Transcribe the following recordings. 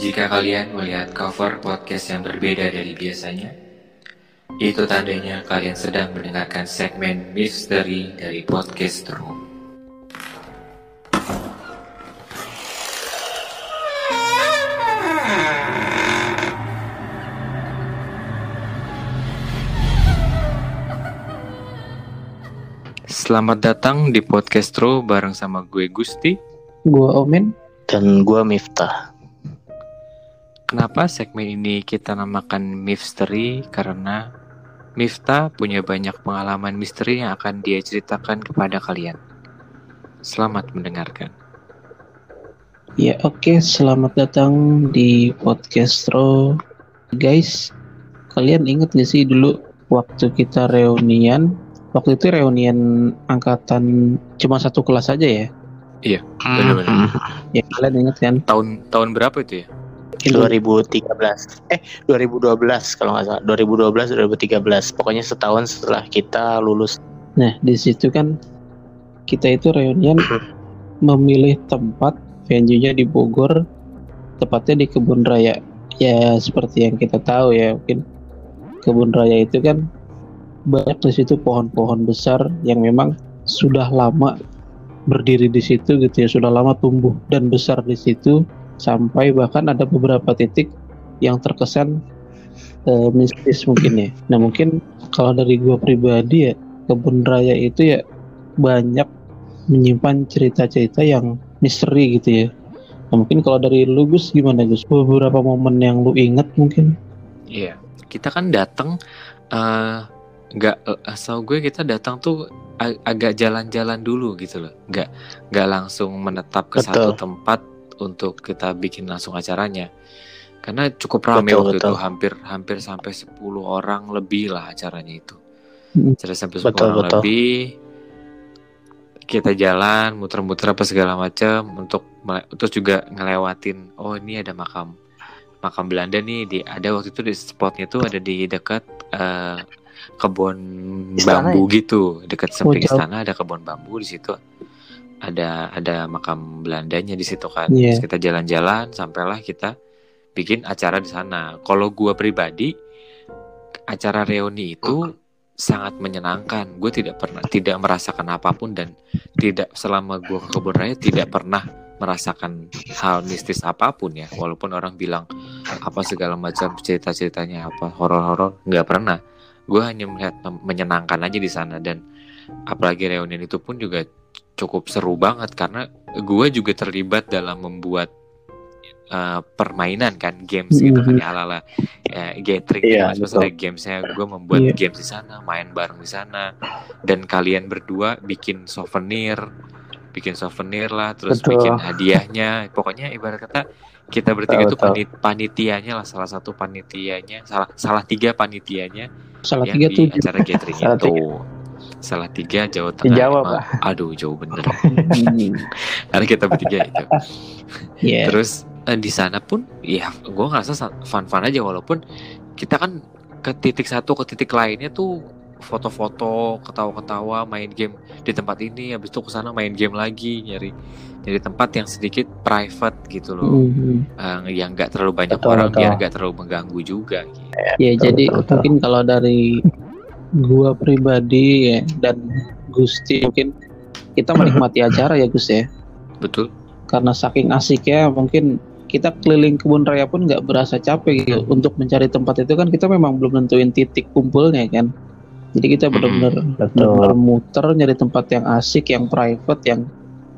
Jika kalian melihat cover podcast yang berbeda dari biasanya, itu tandanya kalian sedang mendengarkan segmen misteri dari podcast Room. Selamat datang di podcast Ro bareng sama gue Gusti. Gua Omen. Dan gua Miftah. Kenapa segmen ini kita namakan Misteri? Karena Miftah punya banyak pengalaman misteri yang akan dia ceritakan kepada kalian. Selamat mendengarkan. Ya oke, selamat datang di podcast Ro. Guys, kalian inget gak sih dulu waktu kita reunian? Waktu itu reunian angkatan cuma satu kelas aja ya? Iya, benar-benar. Ya kalian inget kan? Tahun tahun berapa itu ya? Itu 2013. Eh, 2012 kalau nggak salah. 2012 2013. Pokoknya setahun setelah kita lulus. Nah, di situ kan kita itu reunian memilih tempat venue-nya di Bogor, tepatnya di Kebun Raya. Ya, seperti yang kita tahu ya, mungkin Kebun Raya itu kan banyak di situ pohon-pohon besar yang memang sudah lama berdiri di situ gitu ya, sudah lama tumbuh dan besar di situ sampai bahkan ada beberapa titik yang terkesan eh, mistis mungkin ya. Nah, mungkin kalau dari gua pribadi ya, Kebun Raya itu ya banyak menyimpan cerita-cerita yang misteri gitu ya. Nah, mungkin kalau dari lu Gus gimana Gus? Beberapa momen yang lu inget mungkin? Iya, kita kan datang eh, nggak eh, asal gue kita datang tuh ag- agak jalan-jalan dulu gitu loh, nggak nggak langsung menetap ke satu Betul. tempat untuk kita bikin langsung acaranya. Karena cukup ramai Betul, waktu itu betul. hampir hampir sampai 10 orang lebih lah acaranya itu. Jadi sampai 10 Betul, orang betul. lebih kita jalan muter-muter apa segala macam untuk terus juga ngelewatin oh ini ada makam makam Belanda nih di ada waktu itu di spotnya tuh ada di dekat eh, kebun Istana bambu gitu dekat samping istana ada kebun bambu di situ ada ada makam Belandanya di situ kan. Iya. Terus kita jalan-jalan sampailah kita bikin acara di sana. Kalau gua pribadi acara reuni itu sangat menyenangkan. Gue tidak pernah tidak merasakan apa pun dan tidak selama gue ke kebun raya tidak pernah merasakan hal mistis apa pun ya. Walaupun orang bilang apa segala macam cerita ceritanya apa horor horor nggak pernah. Gue hanya melihat menyenangkan aja di sana. Dan apalagi reunian itu pun juga cukup seru banget karena gue juga terlibat dalam membuat eh, permainan kan games gitu kan ya ala ala gathering Iya, gitu mas betul. ada gamesnya gue membuat Iya. games di sana main bareng di sana dan kalian berdua bikin souvenir bikin souvenir lah terus Betul. bikin hadiahnya pokoknya ibarat kata kita bertiga Betul, itu panit panitianya lah salah satu panitianya salah salah tiga panitianya Salah yang tiga di tujuh. acara gathering Salah itu salah tiga Jawa Tengah Dijawab, emang. aduh jauh bener Hmm. karena kita bertiga itu Iya. terus eh, di sana pun ya gue ngerasa fun fun aja walaupun kita kan ke titik satu ke titik lainnya tuh foto-foto ketawa-ketawa main game di tempat ini habis itu ke sana main game lagi nyari nyari tempat yang sedikit private gitu loh Mhm. Eh, yang nggak terlalu banyak Betul, orang betul. biar nggak terlalu mengganggu juga gitu. Ya Betul, jadi betul, betul. mungkin kalau dari gua pribadi ya dan Gusti mungkin kita menikmati acara ya Gus ya. Betul. Karena saking asiknya mungkin kita keliling kebun raya pun nggak berasa capek gitu. Untuk mencari tempat itu kan kita memang belum nentuin titik kumpulnya kan. Jadi kita benar-benar muter nyari tempat yang asik yang private yang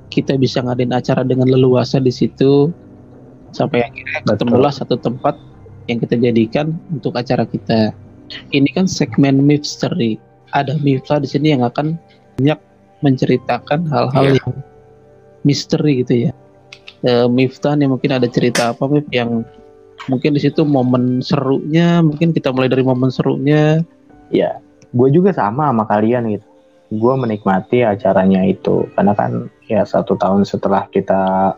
kita bisa ngadain acara dengan leluasa di situ. Sampai akhirnya Betul. ketemulah satu tempat yang kita jadikan untuk acara kita ini kan segmen misteri ada Miftah di sini yang akan banyak menceritakan hal-hal Iya. yang misteri gitu ya e, Miftah nih mungkin ada cerita apa Mif yang mungkin di situ momen serunya mungkin kita mulai dari momen serunya Ya, gue juga sama sama kalian gitu. Gue menikmati acaranya itu karena kan ya satu tahun setelah kita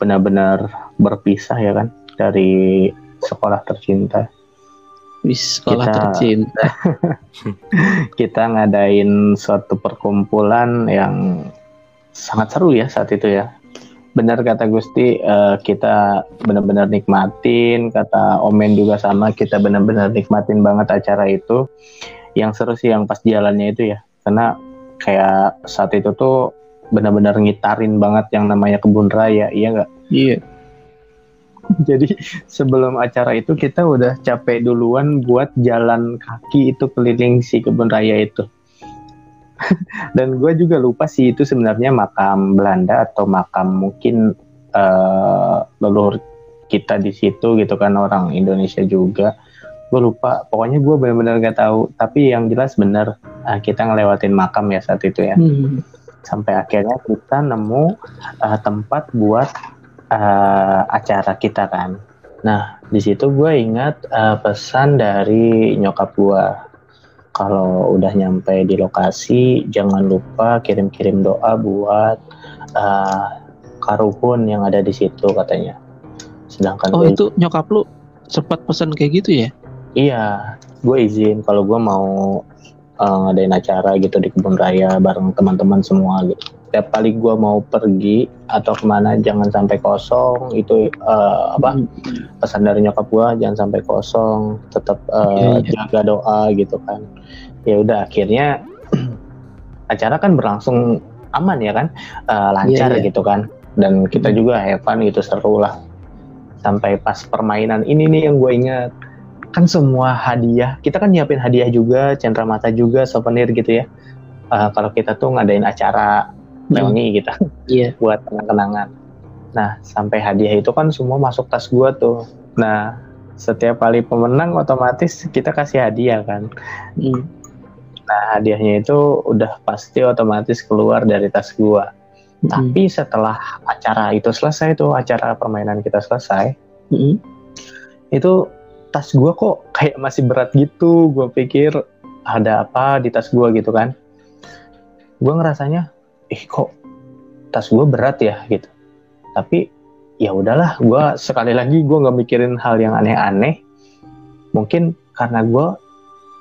benar-benar berpisah ya kan dari sekolah tercinta. Wis sekolah Kita- tercinta. Kita ngadain suatu perkumpulan yang sangat seru ya saat itu ya. benar kata Gusti uh, kita benar-benar nikmatin kata Omen juga sama kita benar-benar nikmatin banget acara itu. Yang seru sih yang pas jalannya itu ya karena kayak saat itu tuh benar-benar ngitarin banget yang namanya kebun raya iya nggak? Iya jadi sebelum acara itu kita udah capek duluan buat jalan kaki itu keliling si kebun raya itu. Dan gue juga lupa sih itu sebenarnya makam Belanda atau makam mungkin uh, leluhur kita di situ gitu kan orang Indonesia juga. Gue lupa pokoknya gue benar-benar gak tahu. Tapi yang jelas benar uh, kita ngelewatin makam ya saat itu ya. Hmm. sampai akhirnya kita nemu uh, tempat buat uh, acara kita kan nah di situ gue ingat uh, pesan dari nyokap gue kalau udah nyampe di lokasi jangan lupa kirim-kirim doa buat uh, karuhun yang ada di situ katanya. Sedangkan oh itu nyokap lu sempat pesan kayak gitu ya? Iya, gue izin kalau gue mau uh, ngadain acara gitu di kebun raya bareng teman-teman semua gitu. Setiap kali gue mau pergi atau ke mana jangan sampai kosong itu uh, apa hmm. pesan dari nyokap gue jangan sampai kosong tetap uh, yeah, yeah. jaga doa gitu kan ya udah akhirnya acara kan berlangsung aman ya kan uh, lancar yeah, yeah. gitu kan dan kita hmm. juga have fun gitu seru lah sampai pas permainan ini nih yang gue ingat kan semua hadiah kita kan nyiapin hadiah juga cendera mata juga souvenir gitu ya uh, kalau kita tuh ngadain acara hmm. gitu yeah. buat kenang-kenangan nah sampai hadiah itu kan semua masuk tas gue tuh nah setiap kali pemenang otomatis kita kasih hadiah kan hmm Nah, hadiahnya itu udah pasti otomatis keluar dari tas gua. Mm-hmm. Tapi setelah acara itu selesai tuh, acara permainan kita selesai, mm-hmm. itu tas gua kok kayak masih berat gitu. Gua pikir ada apa di tas gua gitu kan. Gua ngerasanya, ih kok tas gua berat ya? Gitu. Tapi ya udahlah, gua sekali lagi gua nggak mikirin hal yang aneh-aneh. Mungkin karena gua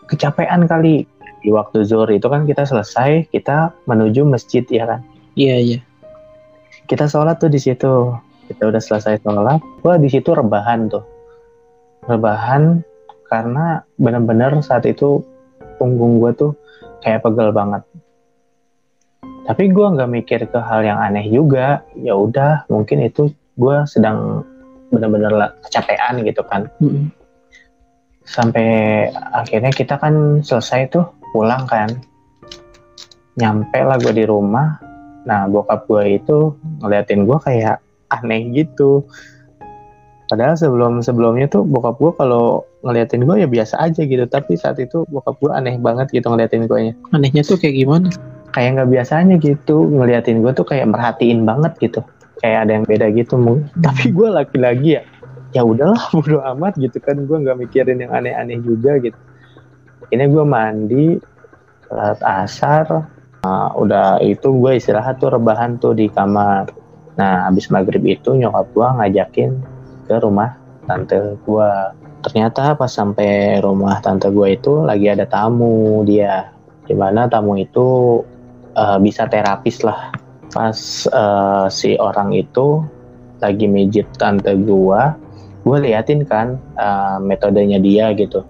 kecapean kali. Di waktu zuhur itu kan kita selesai kita menuju masjid ya kan? Iya iya. Kita sholat tuh di situ. Kita udah selesai sholat gua di situ rebahan tuh. Rebahan karena benar-benar saat itu punggung gue tuh kayak pegel banget tapi gue nggak mikir ke hal yang aneh juga. Ya udah mungkin itu gue sedang benar-benar kecapean gitu kan. Mm -hmm. sampai akhirnya kita kan selesai tuh pulang kan. Nyampe lah gue di rumah. Nah bokap gue itu ngeliatin gue kayak aneh gitu. Padahal sebelum sebelumnya tuh bokap gue kalau ngeliatin gue ya biasa aja gitu. Tapi saat itu bokap gue aneh banget gitu ngeliatin gue nya anehnya tuh kayak gimana kayak nggak biasanya gitu. Ngeliatin gue tuh kayak merhatiin banget gitu. Kayak ada yang beda gitu tapi gue laki-laki ya ya udahlah bodo amat gitu kan. Gue nggak mikirin yang aneh-aneh juga gitu. Ini gue mandi salat asar uh, udah itu gue istirahat tuh rebahan tuh di kamar. Nah abis maghrib itu nyokap gue ngajakin ke rumah tante gue ternyata pas sampai rumah tante gue itu lagi ada tamu dia. Di mana tamu itu uh, bisa terapis lah. Pas uh, si orang itu lagi mijit tante gue gue liatin kan uh, metodenya dia gitu.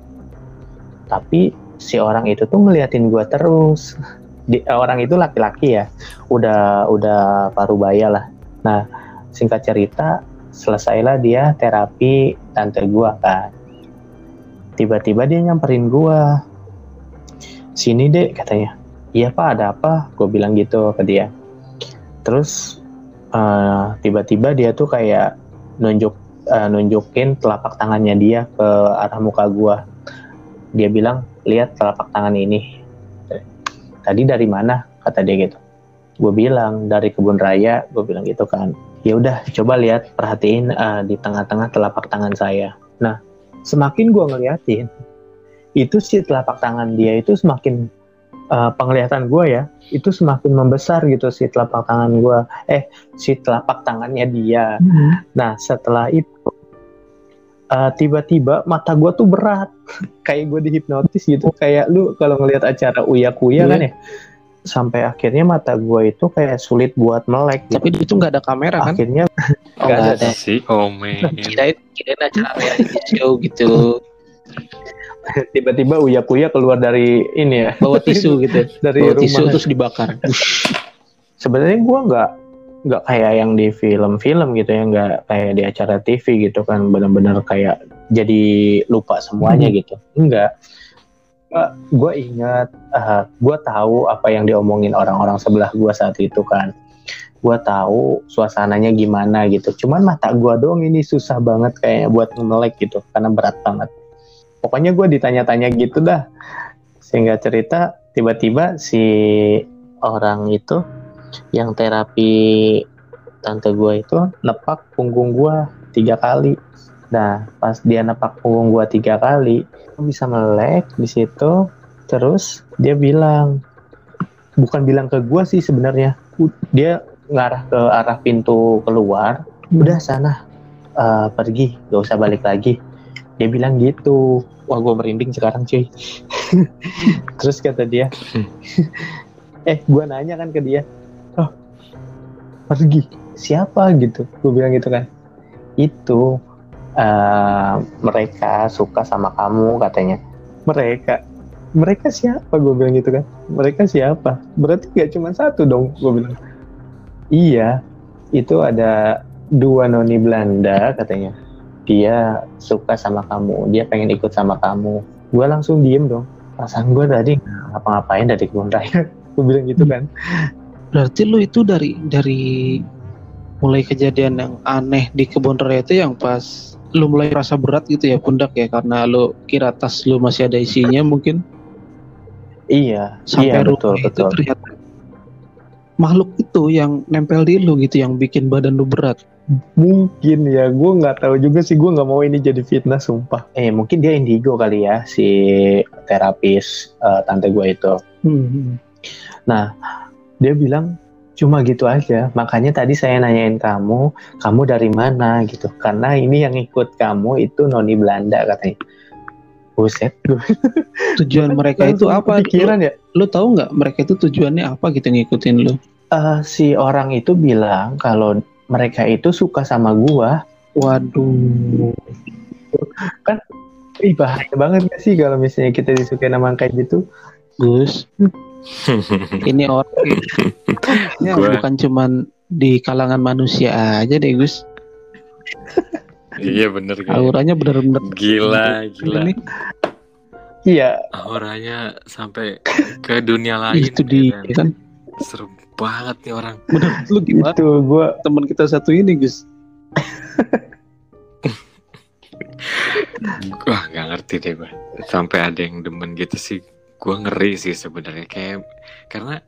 Tapi si orang itu tuh ngeliatin gue terus. Di, orang itu laki-laki ya udah udah parubaya lah. Nah singkat cerita selesailah dia terapi tante gue kan. Tiba-tiba dia nyamperin gue sini deh katanya iya pak ada apa? Gue bilang gitu ke dia. Terus uh, tiba-tiba dia tuh kayak nunjuk uh, nunjukin telapak tangannya dia ke arah muka gue dia bilang lihat telapak tangan ini. Tadi dari mana? kata dia gitu. Gue bilang dari kebun raya. Gue bilang gitu kan. Ya udah coba lihat perhatiin uh, di tengah-tengah telapak tangan saya. Nah semakin gue ngeliatin itu si telapak tangan dia itu semakin uh, penglihatan gue ya itu semakin membesar gitu si telapak tangan gue eh si telapak tangannya dia hmm. nah setelah itu uh, tiba-tiba mata gue tuh berat kayak gue dihipnotis gitu kayak lu kalau ngelihat acara uya kuya yeah. kan ya sampai akhirnya mata gue itu kayak sulit buat melek gitu. Tapi itu nggak ada kamera kan? akhirnya Oh, nggak nggak ada. ada. Si Omen. Kirain, kirain acara reality show gitu. tiba-tiba uya kuya keluar dari ini ya. Bawa tisu gitu. dari Bawa tisu rumah terus dibakar. sebenarnya gue nggak nggak kayak yang di film-film gitu ya. Nggak kayak di acara TV gitu kan. Benar-benar kayak jadi lupa semuanya Hmm. gitu. Enggak gue ingat gue tahu apa yang diomongin orang-orang sebelah gue saat itu kan. Gue tahu suasananya gimana gitu. Cuman mata gue doang ini susah banget kayak buat melek gitu. Karena berat banget pokoknya gue ditanya-tanya gitu dah sehingga cerita tiba-tiba si orang itu yang terapi tante gue itu nepak punggung gue tiga kali. Nah, pas dia nepak punggung gue tiga kali, bisa melek di situ. Terus dia bilang, bukan bilang ke gue sih sebenarnya, dia ngarah ke arah pintu keluar. Udah sana eh, pergi, gak usah balik lagi. Dia bilang gitu. Wah, gue merinding sekarang cuy. Terus kata dia, eh gue nanya kan ke dia, oh pergi siapa? Gitu. Gue bilang gitu kan. Itu eh, mereka suka sama kamu katanya. Mereka mereka siapa? Gue bilang gitu kan. Mereka siapa? Berarti gak cuma satu dong gue bilang. Iya itu ada dua noni Belanda katanya dia suka sama kamu dia pengen ikut sama kamu. Gue langsung diem dong. Perasaan gue tadi nggak ngapa-ngapain dari kebun raya? Gue bilang gitu kan. Berarti lu itu dari dari mulai kejadian yang aneh di kebun raya itu yang pas lu mulai rasa berat gitu ya pundak ya karena lu kira tas lu masih ada isinya mungkin? Iya sampai iya rumah betul itu betul. ternyata makhluk itu yang nempel di lu gitu yang bikin badan lu berat. Mungkin ya, gue nggak tahu juga sih. Gue nggak mau ini jadi fitnah, sumpah. Eh, mungkin dia indigo kali ya, si terapis eh, tante gue itu. Hmm. Dia bilang cuma gitu aja. Makanya tadi saya nanyain kamu, kamu dari mana gitu. Karena ini yang ikut kamu itu noni Belanda katanya. Buset, Tujuan mereka itu apa? Pikiran ya. Lu, tahu nggak mereka itu tujuannya apa gitu ngikutin lu? Eh, si orang itu bilang kalau mereka itu suka sama gua. Waduh. Ih bahaya banget gak sih kalau misalnya kita disukai nama kayak gitu? Gus, ini orang ya, Gua- bukan cuman di kalangan manusia aja deh Gus. Iya bener kan. Auranya bener-bener Gila, gila. ini Iya, Auranya sampai ke dunia lain. itu di ya ya kan. Serem banget nih orang. Bener lu gimana? itu gua Teman kita satu ini Gus. Wah nggak ngerti deh gue. Sampai ada yang demen gitu sih. Gue ngeri sih sebenarnya kayak karena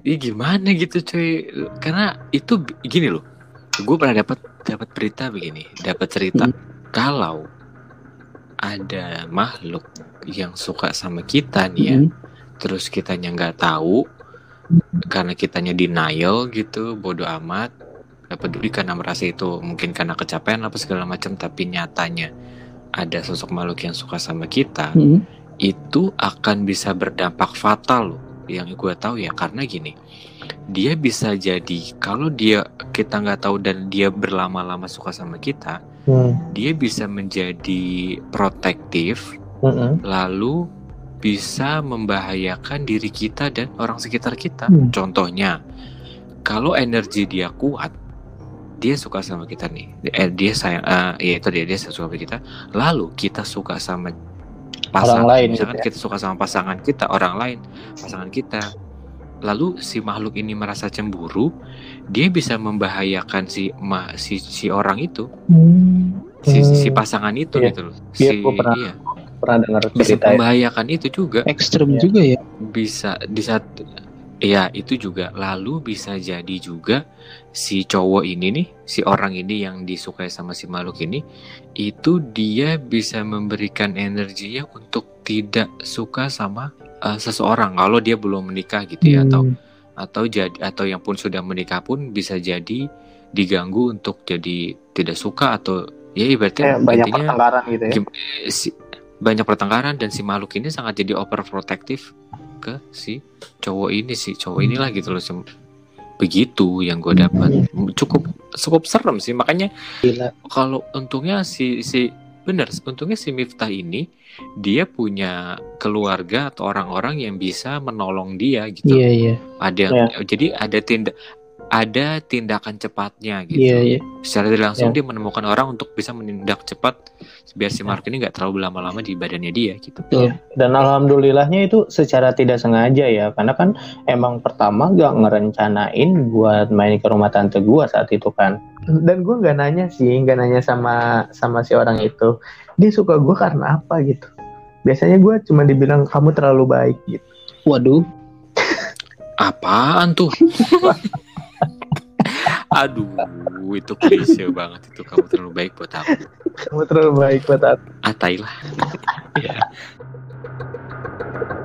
Ih gimana gitu cuy Karena itu gini loh Gue pernah dapat dapat berita begini Dapat cerita Hmm. Kalau Ada makhluk Yang suka sama kita nih ya Hmm. Terus kitanya nggak tahu Karena kitanya denial gitu Bodoh amat Gak peduli karena merasa itu Mungkin karena kecapean apa segala macam Tapi nyatanya Ada sosok makhluk yang suka sama kita Hmm. itu akan bisa berdampak fatal loh yang gue tahu ya karena gini dia bisa jadi kalau dia kita nggak tahu dan dia berlama-lama suka sama kita hmm, dia bisa menjadi protektif mm-mm. lalu bisa membahayakan diri kita dan orang sekitar kita Hmm. contohnya kalau energi dia kuat dia suka sama kita nih eh, dia sayang eh, ya itu dia dia suka sama kita lalu kita suka sama pasangan lain misalkan gitu ya. kita suka sama pasangan kita orang lain pasangan kita lalu si makhluk ini merasa cemburu dia bisa membahayakan si ma, si si orang itu si, si Hmm. pasangan itu Iya. gitu loh Iya, si gua pernah iya pernah dengar bisa cerita ya. membahayakan itu juga Ekstrem Iya. juga ya. bisa di saat ya itu juga lalu bisa jadi juga si cowok ini nih si orang ini yang disukai sama si makhluk ini itu dia bisa memberikan energinya untuk tidak suka sama uh, seseorang kalau dia belum menikah gitu ya atau Hmm. atau jadi atau yang pun sudah menikah pun bisa jadi diganggu untuk jadi tidak suka atau ya ibaratnya Kayak banyak pertengkaran gitu ya. Gim- si banyak pertengkaran dan si makhluk ini sangat jadi overprotective ke si cowok ini si cowok inilah gitu loh begitu yang gue dapat. Cukup cukup serem sih. Makanya kalau untungnya si si bener untungnya si Miftah ini dia punya keluarga atau orang-orang yang bisa menolong dia gitu. Iya iya. Ada jadi ada tindak ada tindakan cepatnya gitu iya iya. secara tidak langsung Ya. dia menemukan orang untuk bisa menindak cepat biar si Mark ini nggak terlalu lama-lama di badannya dia gitu Dan alhamdulillahnya itu secara tidak sengaja ya, karena kan emang pertama gak ngerencanain buat main ke rumah tante gua saat itu kan. Dan gua nggak nanya sih, nggak nanya sama sama si orang itu, dia suka gua karena apa gitu. Biasanya gua cuma dibilang kamu terlalu baik gitu. Waduh. apaan tuh Aduh, itu klise banget itu kamu terlalu baik buat aku. Kamu terlalu baik buat aku. Atailah. yeah.